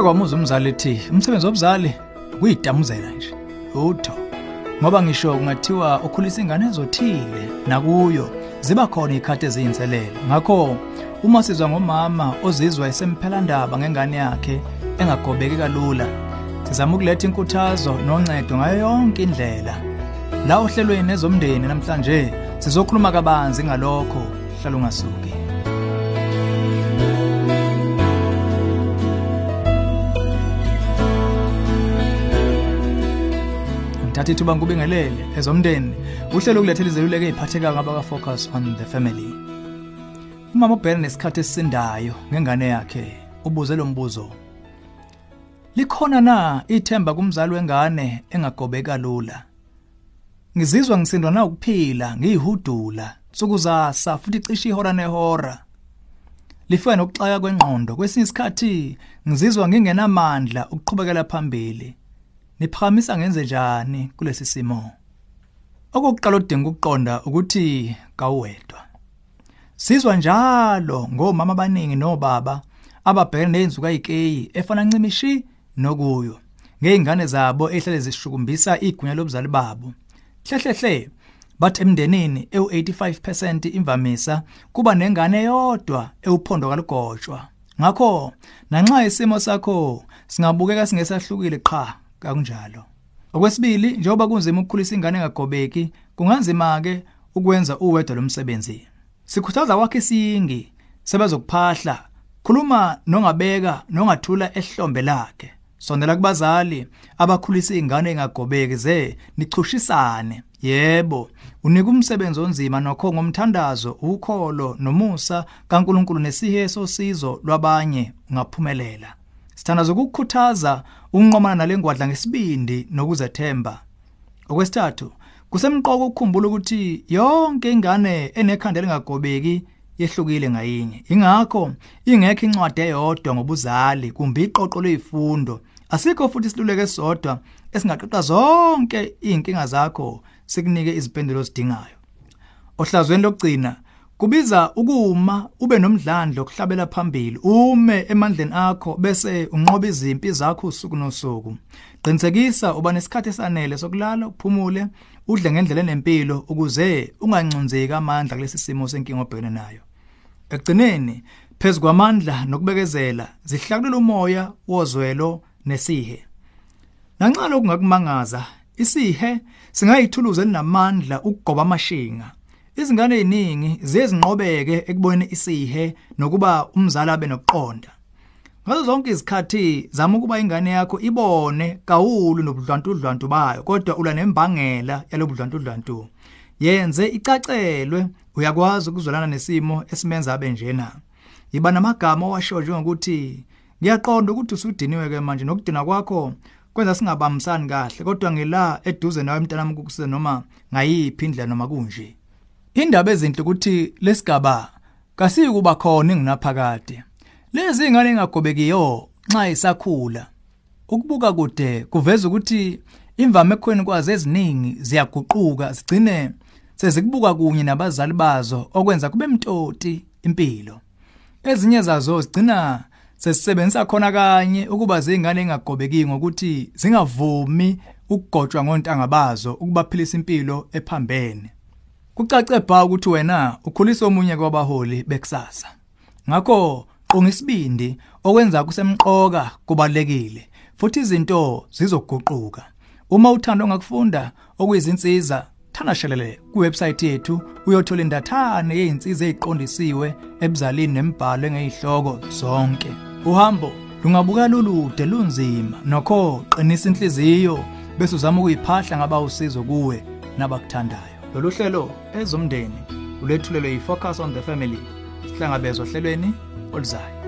Ngake kwamuza umzali ethi umsebenzi wobuzali kuyidamuzela nje. Utho. Ngoba ngisho kungathiwa ukhulisa ingane ezothile nakuyo ziba khona ikhathi eziyinselele. Ngakho uma sizwa ngomama ozizwa esempela ndaba ngengane yakhe engagobeki kalula sizama ukuletha inkuthazo noncedo ngayo yonke indlela. La ohlelweni nezomndeni namhlanje sizokhuluma kabanzi ngalokho hlala ungasuki. Ngithatha ithuba ngikubingelele ezomndeni uhlelo ukulethela izeluleko eziphathekayo ngaba ka focus on the family. Umama ubhekene nesikhathi esisindayo ngengane yakhe ubuze lo mbuzo. Likhona na ithemba kumzali wengane engagobeka lula? Ngizizwa ngisindwa na ukuphila ngiyihudula sukuzasa futhi cishe ihora nehora. Lifika nokuxaka kwengqondo kwesinye isikhathi ngizizwa ngingenamandla ukuqhubekela phambili. Niphakamisa ngenze njani kulesi simo? Okokuqala odinga ukuqonda ukuthi kawedwa sizwa njalo ngomama abaningi nobaba ababhekene nezinzuko ayikeyi efana ncimishi nokuyo ngeingane zabo ehlele zishukumbisa igunya lobuzali babo. Hlehlehle bathi emndenini ewu85% imvamisa kuba nengane eyodwa ewuphondo kalugotshwa. Ngakho nanxa isimo sakho singabukeka singesahlukile qha. Kanjalo. Okwesibili njengoba kunzima ukukhulisa ingane engagobeki kunganzima ke ukwenza uwedwa lomsebenzi sikhuthaza wakhe isingi sebezokuphahla khuluma nongabeka nongathula ehlombe lakhe. Sondela kubazali abakhulisa izingane engagobeki ze nichushisane yebo unika umsebenzi onzima nokho ngomthandazo ukholo nomusa kaNkuluNkulu nesihe sosizo lwabanye ungaphumelela. Sithandaza ukukhuthaza ukunqomana nalengwadla ngesibindi nokuzethemba. Okwesithathu kusemqoko ukukhumbula ukuthi yonke ingane enekhanda lingagobeki yehlukile ngayinye. Ingakho ingekho incwadi eyodwa ngobuzali kumbe iqoqo lezifundo asikho futhi isiluleke sodwa esingaqoqa zonke izinkinga zakho sikunike izimpendulo zidingayo ohlazweni lokugcina kubiza ukuma ube nomdlandlo okuhlabela phambili. Ume emandleni akho bese unqoba izimpi zakho usuku nosuku. Qinisekisa uba nesikhathi esanele sokulala uphumule udle ngendlela enempilo ukuze ungancunzeki amandla kulesi simo senkinga obhekene nayo. Ekugcineni phezulu kwamandla nokubekezela zihlakulela umoya wozwelo nesihe. Nanxa lokungakumangaza isihe singayithuluza elinamandla ukugoba amashinga. Izingane eziningi ziyezinqobeke ekuboneni isihe nokuba umzali abe nokuqonda. Ngazo zonke izikhathi zama ukuba ingane yakho ibone kawulu nobudlwantudlwantu bayo kodwa ula nembangela yalobudlwantudlwantu yenze icacelwe uyakwazi ukuzwelana nesimo esimenza abe njena yiba namagama owasho njengokuthi ngiyaqonda ukuthi usudiniwe ke manje nokudina kwakho kwenza singabambisani kahle kodwa ngila eduze nawe mntanami ukukusiza noma ngayiphi indlela noma kunje. Indaba ezinhle ukuthi lesigaba kasikuba khona enginaphakade lezi ingane engagobekiyo nxa isakhula ukubuka kude kuveza ukuthi imvame ekhoweni kwazo eziningi ziyaguquka sigcine sezikubuka kunye nabazali bazo okwenza kube mtoti impilo. Ezinye zazo zigcina sesisebenzisa khona kanye ukuba zingane engagobeki ngokuthi zingavumi ukugotshwa ngontanga bazo ukubaphilisa impilo ephambene. Kucace bha ukuthi wena ukhulisa omunye kwabaholi bekusasa. Ngakho qonga isibindi okwenza kusemqoka kubalekile futhi izinto zizoguquka. Uma uthanda ongakufunda okuyizinsiza thana shelele kuwebsite yethu uyothola indathane yezinsiza eziqondisiwe ebuzalini nemibhalo engezihloko zonke. Uhambo lungabuka lulude lunzima. Nokho qinisa inhliziyo bese uzama ukuyiphahla ngaba usizo kuwe nabakuthandayo. Lolu hlelo ezomndeni ulethulelwe yi-focus on the family sihlangabezwa ohlelweni oluzayo.